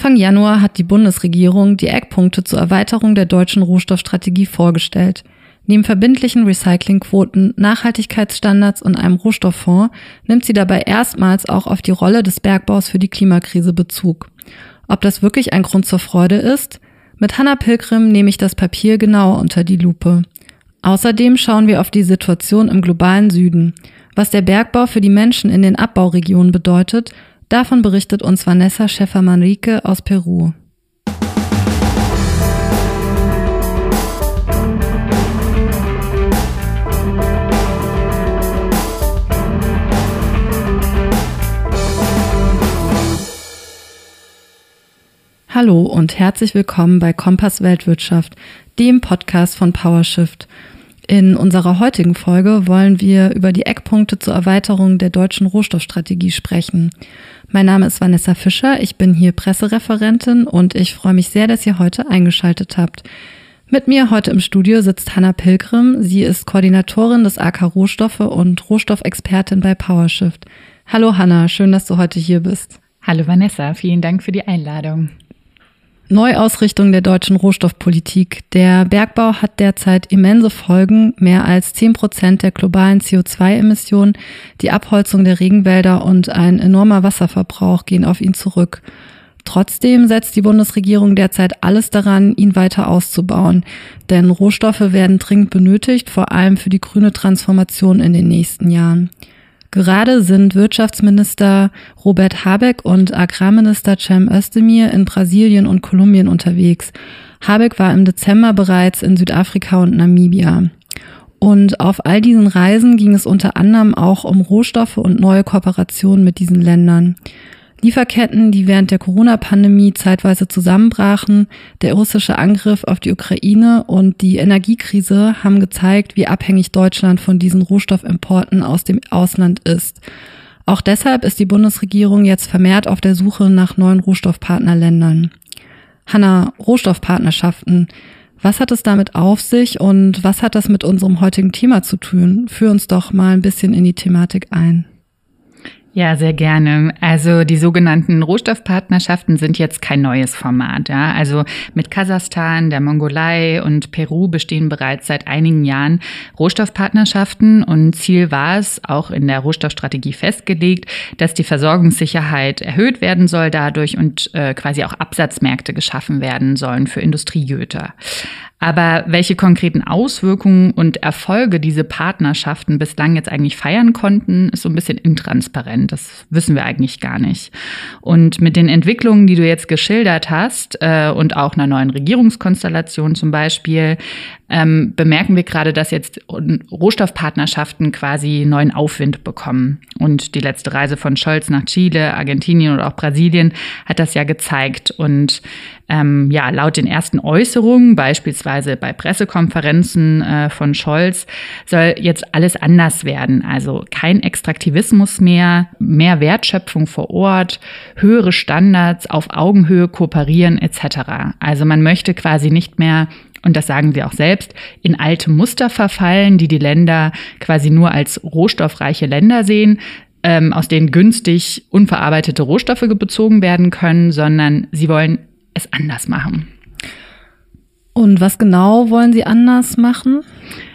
Anfang Januar hat die Bundesregierung die Eckpunkte zur Erweiterung der deutschen Rohstoffstrategie vorgestellt. Neben verbindlichen Recyclingquoten, Nachhaltigkeitsstandards und einem Rohstofffonds nimmt sie dabei erstmals auch auf die Rolle des Bergbaus für die Klimakrise Bezug. Ob das wirklich ein Grund zur Freude ist? Mit Hannah Pilgrim nehme ich das Papier genauer unter die Lupe. Außerdem schauen wir auf die Situation im globalen Süden. Was der Bergbau für die Menschen in den Abbauregionen bedeutet, davon berichtet uns Vanessa Schäfer-Manrique aus Peru. Hallo und herzlich willkommen bei Kompass Weltwirtschaft, dem Podcast von PowerShift. In unserer heutigen Folge wollen wir über die Eckpunkte zur Erweiterung der deutschen Rohstoffstrategie sprechen. Mein Name ist Vanessa Fischer, ich bin hier Pressereferentin und ich freue mich sehr, dass ihr heute eingeschaltet habt. Mit mir heute im Studio sitzt Hanna Pilgrim. Sie ist Koordinatorin des AK Rohstoffe und Rohstoffexpertin bei PowerShift. Hallo Hanna, schön, dass du heute hier bist. Hallo Vanessa, vielen Dank für die Einladung. Neuausrichtung der deutschen Rohstoffpolitik. Der Bergbau hat derzeit immense Folgen. Mehr als zehn Prozent der globalen CO2-Emissionen, die Abholzung der Regenwälder und ein enormer Wasserverbrauch gehen auf ihn zurück. Trotzdem setzt die Bundesregierung derzeit alles daran, ihn weiter auszubauen. Denn Rohstoffe werden dringend benötigt, vor allem für die grüne Transformation in den nächsten Jahren. Gerade sind Wirtschaftsminister Robert Habeck und Agrarminister Cem Özdemir in Brasilien und Kolumbien unterwegs. Habeck war im Dezember bereits in Südafrika und Namibia. Und auf all diesen Reisen ging es unter anderem auch um Rohstoffe und neue Kooperationen mit diesen Ländern. Lieferketten, die während der Corona-Pandemie zeitweise zusammenbrachen, der russische Angriff auf die Ukraine und die Energiekrise haben gezeigt, wie abhängig Deutschland von diesen Rohstoffimporten aus dem Ausland ist. Auch deshalb ist die Bundesregierung jetzt vermehrt auf der Suche nach neuen Rohstoffpartnerländern. Hanna, Rohstoffpartnerschaften. Was hat es damit auf sich und was hat das mit unserem heutigen Thema zu tun? Führ uns doch mal ein bisschen in die Thematik ein. Ja, sehr gerne. Also die sogenannten Rohstoffpartnerschaften sind jetzt kein neues Format. Ja? Also mit Kasachstan, der Mongolei und Peru bestehen bereits seit einigen Jahren Rohstoffpartnerschaften und Ziel war es, auch in der Rohstoffstrategie festgelegt, dass die Versorgungssicherheit erhöht werden soll dadurch und äh, quasi auch Absatzmärkte geschaffen werden sollen für Industriegüter. Aber welche konkreten Auswirkungen und Erfolge diese Partnerschaften bislang jetzt eigentlich feiern konnten, ist so ein bisschen intransparent. Das wissen wir eigentlich gar nicht. Und mit den Entwicklungen, die du jetzt geschildert hast äh, und auch einer neuen Regierungskonstellation zum Beispiel, ähm, bemerken wir gerade, dass jetzt Rohstoffpartnerschaften quasi neuen Aufwind bekommen. Und die letzte Reise von Scholz nach Chile, Argentinien oder auch Brasilien hat das ja gezeigt. Und ähm, ja, laut den ersten Äußerungen, beispielsweise bei Pressekonferenzen äh, von Scholz, soll jetzt alles anders werden. Also kein Extraktivismus mehr, mehr Wertschöpfung vor Ort, höhere Standards, auf Augenhöhe kooperieren etc. Also man möchte quasi nicht mehr und das sagen sie auch selbst, in alte Muster verfallen, die die Länder quasi nur als rohstoffreiche Länder sehen, ähm, aus denen günstig unverarbeitete Rohstoffe bezogen werden können, sondern sie wollen es anders machen. Und was genau wollen Sie anders machen?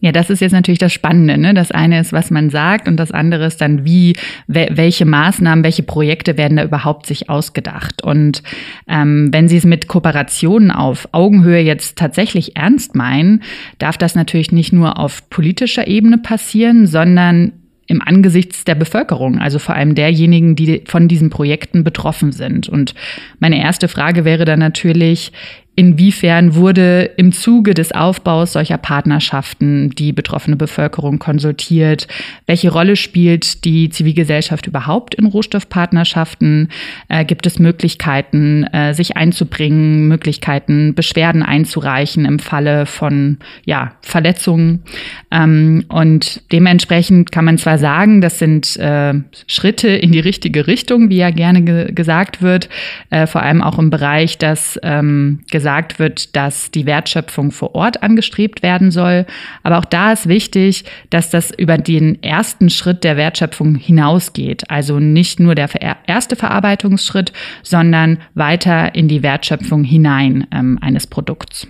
Ja, das ist jetzt natürlich das Spannende. Ne? Das eine ist, was man sagt und das andere ist dann, wie, welche Maßnahmen, welche Projekte werden da überhaupt sich ausgedacht. Und ähm, wenn Sie es mit Kooperationen auf Augenhöhe jetzt tatsächlich ernst meinen, darf das natürlich nicht nur auf politischer Ebene passieren, sondern im Angesichts der Bevölkerung, also vor allem derjenigen, die von diesen Projekten betroffen sind. Und meine erste Frage wäre dann natürlich, Inwiefern wurde im Zuge des Aufbaus solcher Partnerschaften die betroffene Bevölkerung konsultiert? Welche Rolle spielt die Zivilgesellschaft überhaupt in Rohstoffpartnerschaften? Äh, gibt es Möglichkeiten, äh, sich einzubringen, Möglichkeiten, Beschwerden einzureichen im Falle von ja, Verletzungen? Ähm, und dementsprechend kann man zwar sagen, das sind äh, Schritte in die richtige Richtung, wie ja gerne ge gesagt wird, äh, vor allem auch im Bereich, dass ähm, gesagt wird, dass die Wertschöpfung vor Ort angestrebt werden soll. Aber auch da ist wichtig, dass das über den ersten Schritt der Wertschöpfung hinausgeht. Also nicht nur der erste Verarbeitungsschritt, sondern weiter in die Wertschöpfung hinein ähm, eines Produkts.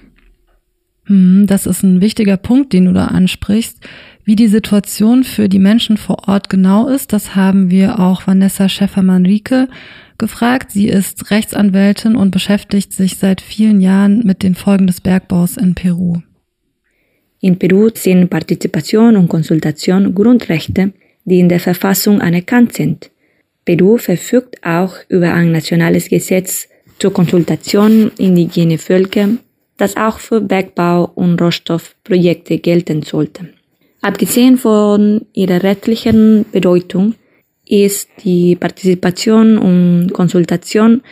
Hm, das ist ein wichtiger Punkt, den du da ansprichst. Wie die Situation für die Menschen vor Ort genau ist, das haben wir auch Vanessa Schäffermann-Rieke gefragt. Sie ist Rechtsanwältin und beschäftigt sich seit vielen Jahren mit den Folgen des Bergbaus in Peru. In Peru sind Partizipation und Konsultation Grundrechte, die in der Verfassung anerkannt sind. Peru verfügt auch über ein nationales Gesetz zur Konsultation indigener Völker, das auch für Bergbau- und Rohstoffprojekte gelten sollte. Abgesehen von ihrer rechtlichen Bedeutung ist die Partizipation und Konsultation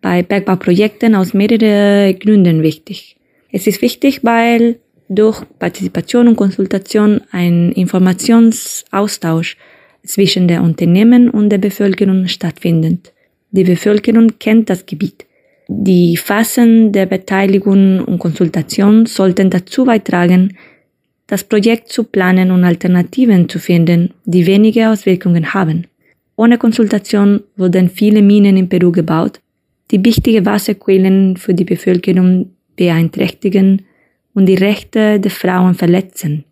bei Bergbauprojekten aus mehreren Gründen wichtig. Es ist wichtig, weil durch Partizipation und Konsultation ein Informationsaustausch zwischen der Unternehmen und der Bevölkerung stattfindet. Die Bevölkerung kennt das Gebiet. Die Phasen der Beteiligung und Konsultation sollten dazu beitragen, das Projekt zu planen und Alternativen zu finden, die wenige Auswirkungen haben. Ohne Konsultation wurden viele Minen in Peru gebaut, die wichtige Wasserquellen für die Bevölkerung beeinträchtigen und die Rechte der Frauen verletzen.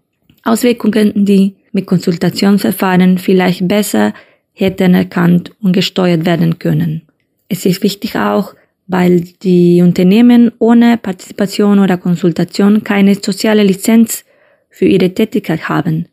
Auswirkungen, die mit Konsultationsverfahren vielleicht besser hätten erkannt und gesteuert werden können. Es ist wichtig auch, weil die Unternehmen ohne Partizipation oder Konsultation keine soziale Lizenz für ihre Tätigkeit haben,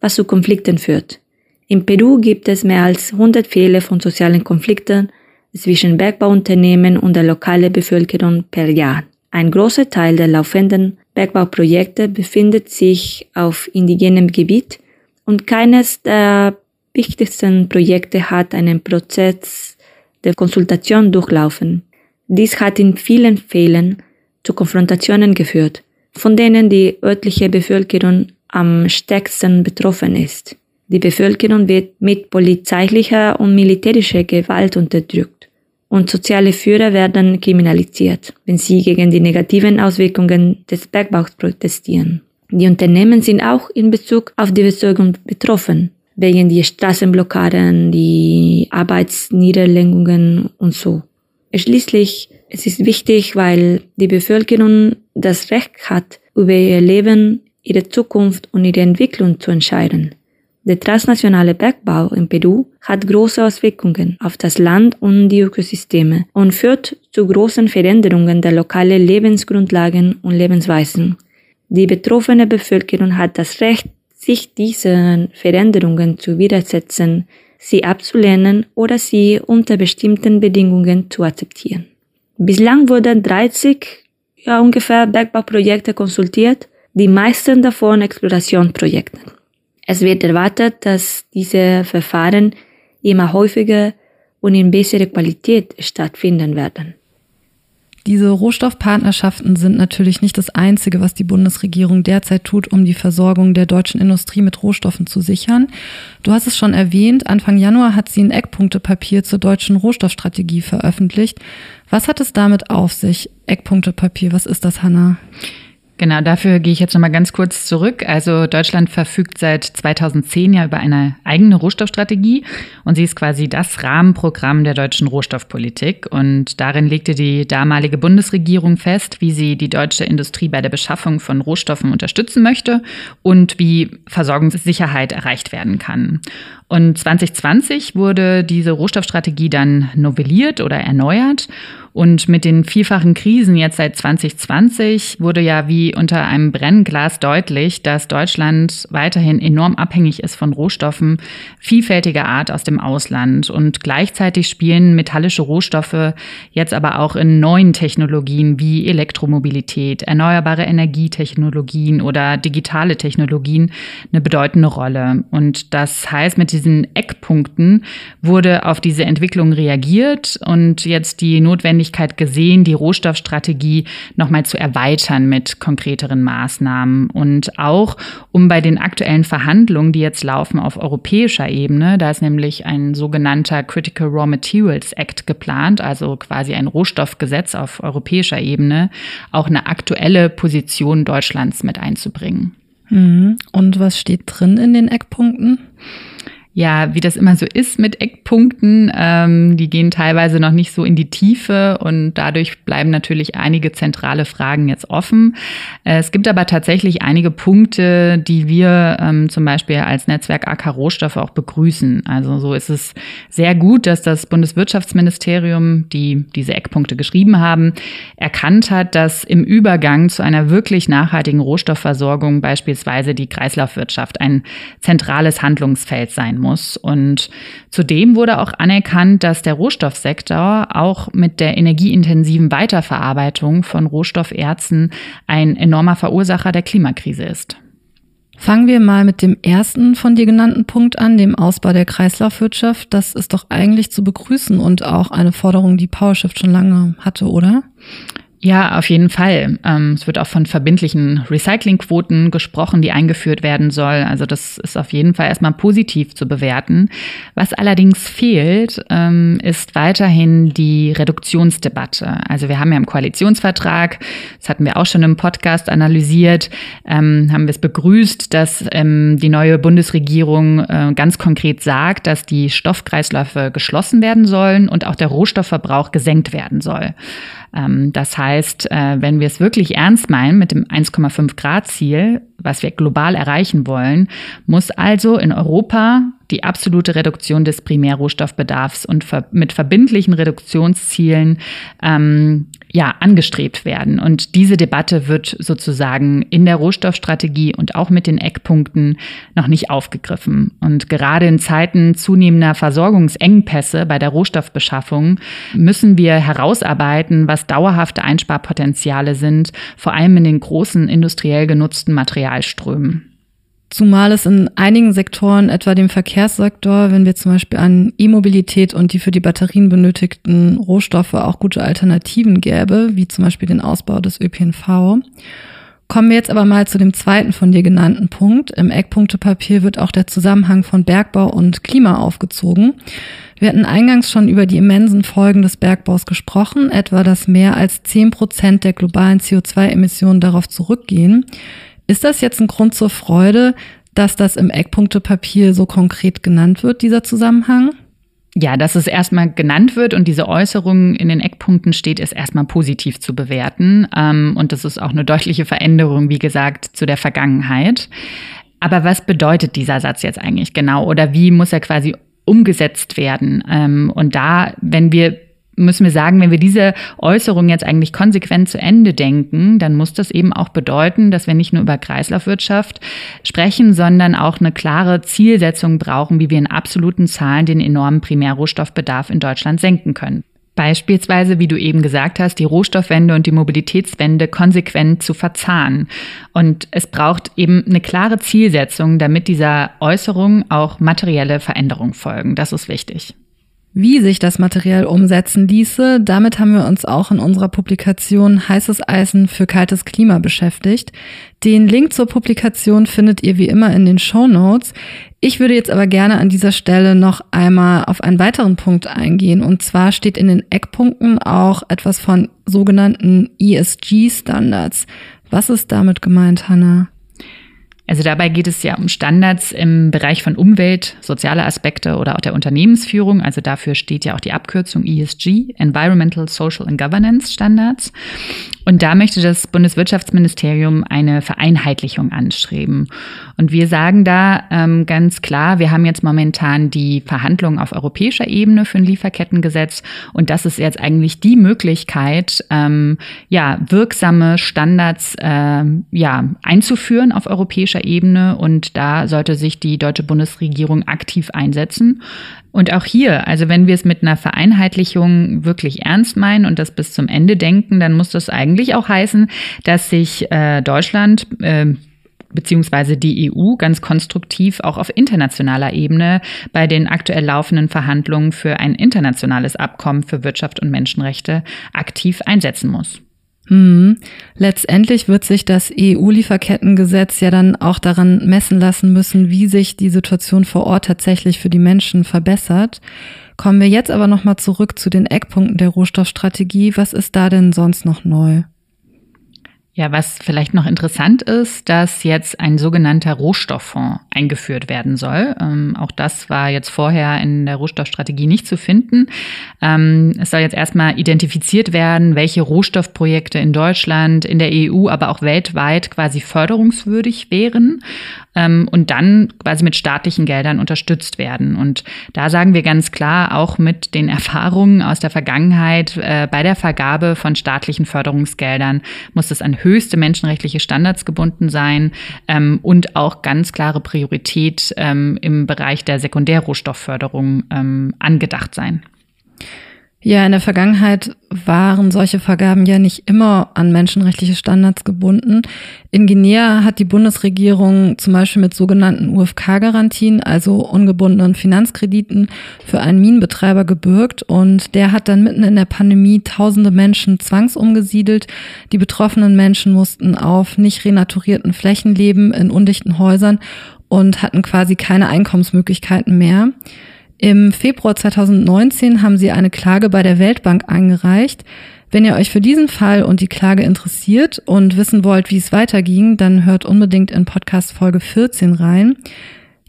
was zu Konflikten führt. In Peru gibt es mehr als 100 Fälle von sozialen Konflikten zwischen Bergbauunternehmen und der lokalen Bevölkerung per Jahr. Ein großer Teil der laufenden Bergbauprojekte befindet sich auf indigenem Gebiet und keines der wichtigsten Projekte hat einen Prozess der Konsultation durchlaufen. Dies hat in vielen Fällen zu Konfrontationen geführt von denen die örtliche Bevölkerung am stärksten betroffen ist. Die Bevölkerung wird mit polizeilicher und militärischer Gewalt unterdrückt und soziale Führer werden kriminalisiert, wenn sie gegen die negativen Auswirkungen des Bergbaus protestieren. Die Unternehmen sind auch in Bezug auf die Versorgung betroffen, wegen die Straßenblockaden, die Arbeitsniederlegungen und so. Schließlich es ist wichtig, weil die Bevölkerung das Recht hat, über ihr Leben, ihre Zukunft und ihre Entwicklung zu entscheiden. Der transnationale Bergbau in Peru hat große Auswirkungen auf das Land und die Ökosysteme und führt zu großen Veränderungen der lokalen Lebensgrundlagen und Lebensweisen. Die betroffene Bevölkerung hat das Recht, sich diesen Veränderungen zu widersetzen, sie abzulehnen oder sie unter bestimmten Bedingungen zu akzeptieren. Bislang wurden 30 ja, ungefähr Bergbauprojekte konsultiert, die meisten davon Explorationsprojekte. Es wird erwartet, dass diese Verfahren immer häufiger und in besserer Qualität stattfinden werden. Diese Rohstoffpartnerschaften sind natürlich nicht das Einzige, was die Bundesregierung derzeit tut, um die Versorgung der deutschen Industrie mit Rohstoffen zu sichern. Du hast es schon erwähnt, Anfang Januar hat sie ein Eckpunktepapier zur deutschen Rohstoffstrategie veröffentlicht. Was hat es damit auf sich? Eckpunktepapier, was ist das, Hanna? Genau, dafür gehe ich jetzt nochmal ganz kurz zurück. Also Deutschland verfügt seit 2010 ja über eine eigene Rohstoffstrategie und sie ist quasi das Rahmenprogramm der deutschen Rohstoffpolitik. Und darin legte die damalige Bundesregierung fest, wie sie die deutsche Industrie bei der Beschaffung von Rohstoffen unterstützen möchte und wie Versorgungssicherheit erreicht werden kann. Und 2020 wurde diese Rohstoffstrategie dann novelliert oder erneuert. Und mit den vielfachen Krisen jetzt seit 2020 wurde ja wie unter einem Brennglas deutlich, dass Deutschland weiterhin enorm abhängig ist von Rohstoffen vielfältiger Art aus dem Ausland. Und gleichzeitig spielen metallische Rohstoffe jetzt aber auch in neuen Technologien wie Elektromobilität, erneuerbare Energietechnologien oder digitale Technologien eine bedeutende Rolle. Und das heißt, mit diesen Eckpunkten wurde auf diese Entwicklung reagiert und jetzt die notwendige Notwendigkeit gesehen, die Rohstoffstrategie nochmal zu erweitern mit konkreteren Maßnahmen und auch um bei den aktuellen Verhandlungen, die jetzt laufen auf europäischer Ebene, da ist nämlich ein sogenannter Critical Raw Materials Act geplant, also quasi ein Rohstoffgesetz auf europäischer Ebene, auch eine aktuelle Position Deutschlands mit einzubringen. Mhm. Und was steht drin in den Eckpunkten? Ja, wie das immer so ist mit Eckpunkten, ähm, die gehen teilweise noch nicht so in die Tiefe und dadurch bleiben natürlich einige zentrale Fragen jetzt offen. Äh, es gibt aber tatsächlich einige Punkte, die wir ähm, zum Beispiel als Netzwerk AK Rohstoffe auch begrüßen. Also so ist es sehr gut, dass das Bundeswirtschaftsministerium, die diese Eckpunkte geschrieben haben, erkannt hat, dass im Übergang zu einer wirklich nachhaltigen Rohstoffversorgung beispielsweise die Kreislaufwirtschaft ein zentrales Handlungsfeld sein muss. Und zudem wurde auch anerkannt, dass der Rohstoffsektor auch mit der energieintensiven Weiterverarbeitung von Rohstofferzen ein enormer Verursacher der Klimakrise ist. Fangen wir mal mit dem ersten von dir genannten Punkt an, dem Ausbau der Kreislaufwirtschaft. Das ist doch eigentlich zu begrüßen und auch eine Forderung, die PowerShift schon lange hatte, oder? Ja, auf jeden Fall. Ähm, es wird auch von verbindlichen Recyclingquoten gesprochen, die eingeführt werden soll. Also das ist auf jeden Fall erstmal positiv zu bewerten. Was allerdings fehlt, ähm, ist weiterhin die Reduktionsdebatte. Also wir haben ja im Koalitionsvertrag, das hatten wir auch schon im Podcast analysiert, ähm, haben wir es begrüßt, dass die neue Bundesregierung äh, ganz konkret sagt, dass die Stoffkreisläufe geschlossen werden sollen und auch der Rohstoffverbrauch gesenkt werden soll. Das heißt, äh, wenn wir es wirklich ernst meinen mit dem 1,5 Grad Ziel, was wir global erreichen wollen, muss also in Europa die absolute Reduktion des Primärrohstoffbedarfs und mit verbindlichen Reduktionszielen ähm, ja, angestrebt werden. Und diese Debatte wird sozusagen in der Rohstoffstrategie und auch mit den Eckpunkten noch nicht aufgegriffen. Und gerade in Zeiten zunehmender Versorgungsengpässe bei der Rohstoffbeschaffung müssen wir herausarbeiten, was dauerhafte Einsparpotenziale sind, vor allem in den großen industriell genutzten Materialströmen. Zumal es in einigen Sektoren, etwa dem Verkehrssektor, wenn wir zum Beispiel an E-Mobilität und die für die Batterien benötigten Rohstoffe auch gute Alternativen gäbe, wie zum Beispiel den Ausbau des ÖPNV. Kommen wir jetzt aber mal zu dem zweiten von dir genannten Punkt. Im Eckpunktepapier wird auch der Zusammenhang von Bergbau und Klima aufgezogen. Wir hatten eingangs schon über die immensen Folgen des Bergbaus gesprochen, etwa dass mehr als zehn Prozent der globalen CO2-Emissionen darauf zurückgehen. Ist das jetzt ein Grund zur Freude, dass das im Eckpunktepapier so konkret genannt wird, dieser Zusammenhang? Ja, dass es erstmal genannt wird und diese Äußerung in den Eckpunkten steht, ist erstmal positiv zu bewerten. Ähm, und das ist auch eine deutliche Veränderung, wie gesagt, zu der Vergangenheit. Aber was bedeutet dieser Satz jetzt eigentlich genau? Oder wie muss er quasi umgesetzt werden? Ähm, und da, wenn wir müssen wir sagen, wenn wir diese Äußerung jetzt eigentlich konsequent zu Ende denken, dann muss das eben auch bedeuten, dass wir nicht nur über Kreislaufwirtschaft sprechen, sondern auch eine klare Zielsetzung brauchen, wie wir in absoluten Zahlen den enormen Primärrohstoffbedarf in Deutschland senken können. Beispielsweise, wie du eben gesagt hast, die Rohstoffwende und die Mobilitätswende konsequent zu verzahnen. Und es braucht eben eine klare Zielsetzung, damit dieser Äußerung auch materielle Veränderungen folgen. Das ist wichtig wie sich das materiell umsetzen ließe. Damit haben wir uns auch in unserer Publikation Heißes Eisen für kaltes Klima beschäftigt. Den Link zur Publikation findet ihr wie immer in den Show Notes. Ich würde jetzt aber gerne an dieser Stelle noch einmal auf einen weiteren Punkt eingehen. Und zwar steht in den Eckpunkten auch etwas von sogenannten ESG-Standards. Was ist damit gemeint, Hannah? Also dabei geht es ja um Standards im Bereich von Umwelt, soziale Aspekte oder auch der Unternehmensführung. Also dafür steht ja auch die Abkürzung ESG, Environmental, Social and Governance Standards. Und da möchte das Bundeswirtschaftsministerium eine Vereinheitlichung anstreben. Und wir sagen da ähm, ganz klar, wir haben jetzt momentan die Verhandlungen auf europäischer Ebene für ein Lieferkettengesetz. Und das ist jetzt eigentlich die Möglichkeit, ähm, ja, wirksame Standards äh, ja, einzuführen auf europäischer Ebene. Und da sollte sich die deutsche Bundesregierung aktiv einsetzen. Und auch hier, also wenn wir es mit einer Vereinheitlichung wirklich ernst meinen und das bis zum Ende denken, dann muss das eigentlich auch heißen, dass sich äh, Deutschland äh, beziehungsweise die EU ganz konstruktiv auch auf internationaler Ebene bei den aktuell laufenden Verhandlungen für ein internationales Abkommen für Wirtschaft und Menschenrechte aktiv einsetzen muss. Hm. Letztendlich wird sich das EU-Lieferkettengesetz ja dann auch daran messen lassen müssen, wie sich die Situation vor Ort tatsächlich für die Menschen verbessert. Kommen wir jetzt aber nochmal zurück zu den Eckpunkten der Rohstoffstrategie. Was ist da denn sonst noch neu? Ja, was vielleicht noch interessant ist, dass jetzt ein sogenannter Rohstofffonds eingeführt werden soll. Ähm, auch das war jetzt vorher in der Rohstoffstrategie nicht zu finden. Ähm, es soll jetzt erstmal identifiziert werden, welche Rohstoffprojekte in Deutschland, in der EU, aber auch weltweit quasi förderungswürdig wären ähm, und dann quasi mit staatlichen Geldern unterstützt werden. Und da sagen wir ganz klar, auch mit den Erfahrungen aus der Vergangenheit äh, bei der Vergabe von staatlichen Förderungsgeldern muss es an höchste menschenrechtliche Standards gebunden sein ähm, und auch ganz klare Priorität ähm, im Bereich der Sekundärrohstoffförderung ähm, angedacht sein. Ja, in der Vergangenheit waren solche Vergaben ja nicht immer an menschenrechtliche Standards gebunden. In Guinea hat die Bundesregierung zum Beispiel mit sogenannten UFK-Garantien, also ungebundenen Finanzkrediten, für einen Minenbetreiber gebürgt und der hat dann mitten in der Pandemie tausende Menschen zwangsumgesiedelt. Die betroffenen Menschen mussten auf nicht renaturierten Flächen leben, in undichten Häusern und hatten quasi keine Einkommensmöglichkeiten mehr. Im Februar 2019 haben sie eine Klage bei der Weltbank eingereicht. Wenn ihr euch für diesen Fall und die Klage interessiert und wissen wollt, wie es weiterging, dann hört unbedingt in Podcast Folge 14 rein.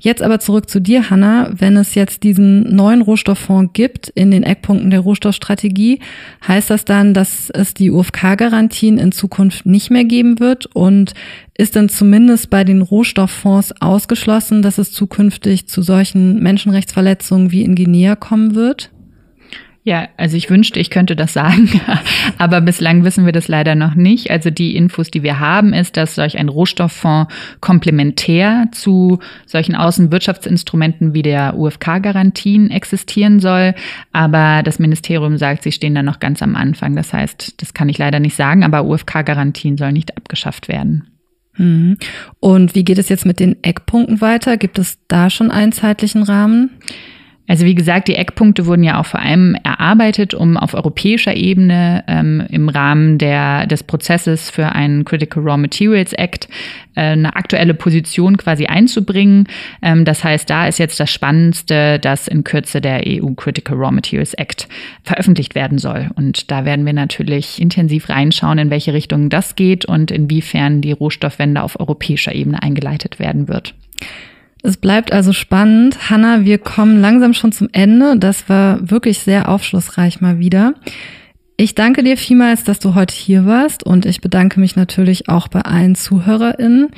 Jetzt aber zurück zu dir, Hanna. Wenn es jetzt diesen neuen Rohstofffonds gibt in den Eckpunkten der Rohstoffstrategie, heißt das dann, dass es die UFK-Garantien in Zukunft nicht mehr geben wird? Und ist denn zumindest bei den Rohstofffonds ausgeschlossen, dass es zukünftig zu solchen Menschenrechtsverletzungen wie in Guinea kommen wird? Ja, also ich wünschte, ich könnte das sagen, aber bislang wissen wir das leider noch nicht. Also die Infos, die wir haben, ist, dass solch ein Rohstofffonds komplementär zu solchen Außenwirtschaftsinstrumenten wie der UFK-Garantien existieren soll. Aber das Ministerium sagt, sie stehen da noch ganz am Anfang. Das heißt, das kann ich leider nicht sagen, aber UFK-Garantien sollen nicht abgeschafft werden. Mhm. Und wie geht es jetzt mit den Eckpunkten weiter? Gibt es da schon einen zeitlichen Rahmen? Also wie gesagt, die Eckpunkte wurden ja auch vor allem erarbeitet, um auf europäischer Ebene ähm, im Rahmen der, des Prozesses für einen Critical Raw Materials Act äh, eine aktuelle Position quasi einzubringen. Ähm, das heißt, da ist jetzt das Spannendste, dass in Kürze der EU Critical Raw Materials Act veröffentlicht werden soll. Und da werden wir natürlich intensiv reinschauen, in welche Richtung das geht und inwiefern die Rohstoffwende auf europäischer Ebene eingeleitet werden wird. Es bleibt also spannend. Hanna, wir kommen langsam schon zum Ende. Das war wirklich sehr aufschlussreich mal wieder. Ich danke dir vielmals, dass du heute hier warst und ich bedanke mich natürlich auch bei allen ZuhörerInnen.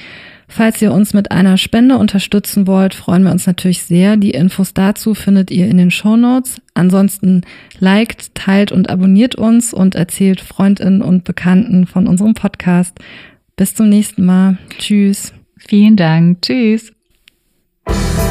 Falls ihr uns mit einer Spende unterstützen wollt, freuen wir uns natürlich sehr. Die Infos dazu findet ihr in den Show Notes. Ansonsten liked, teilt und abonniert uns und erzählt Freundinnen und Bekannten von unserem Podcast. Bis zum nächsten Mal. Tschüss. Vielen Dank. Tschüss. Thank you.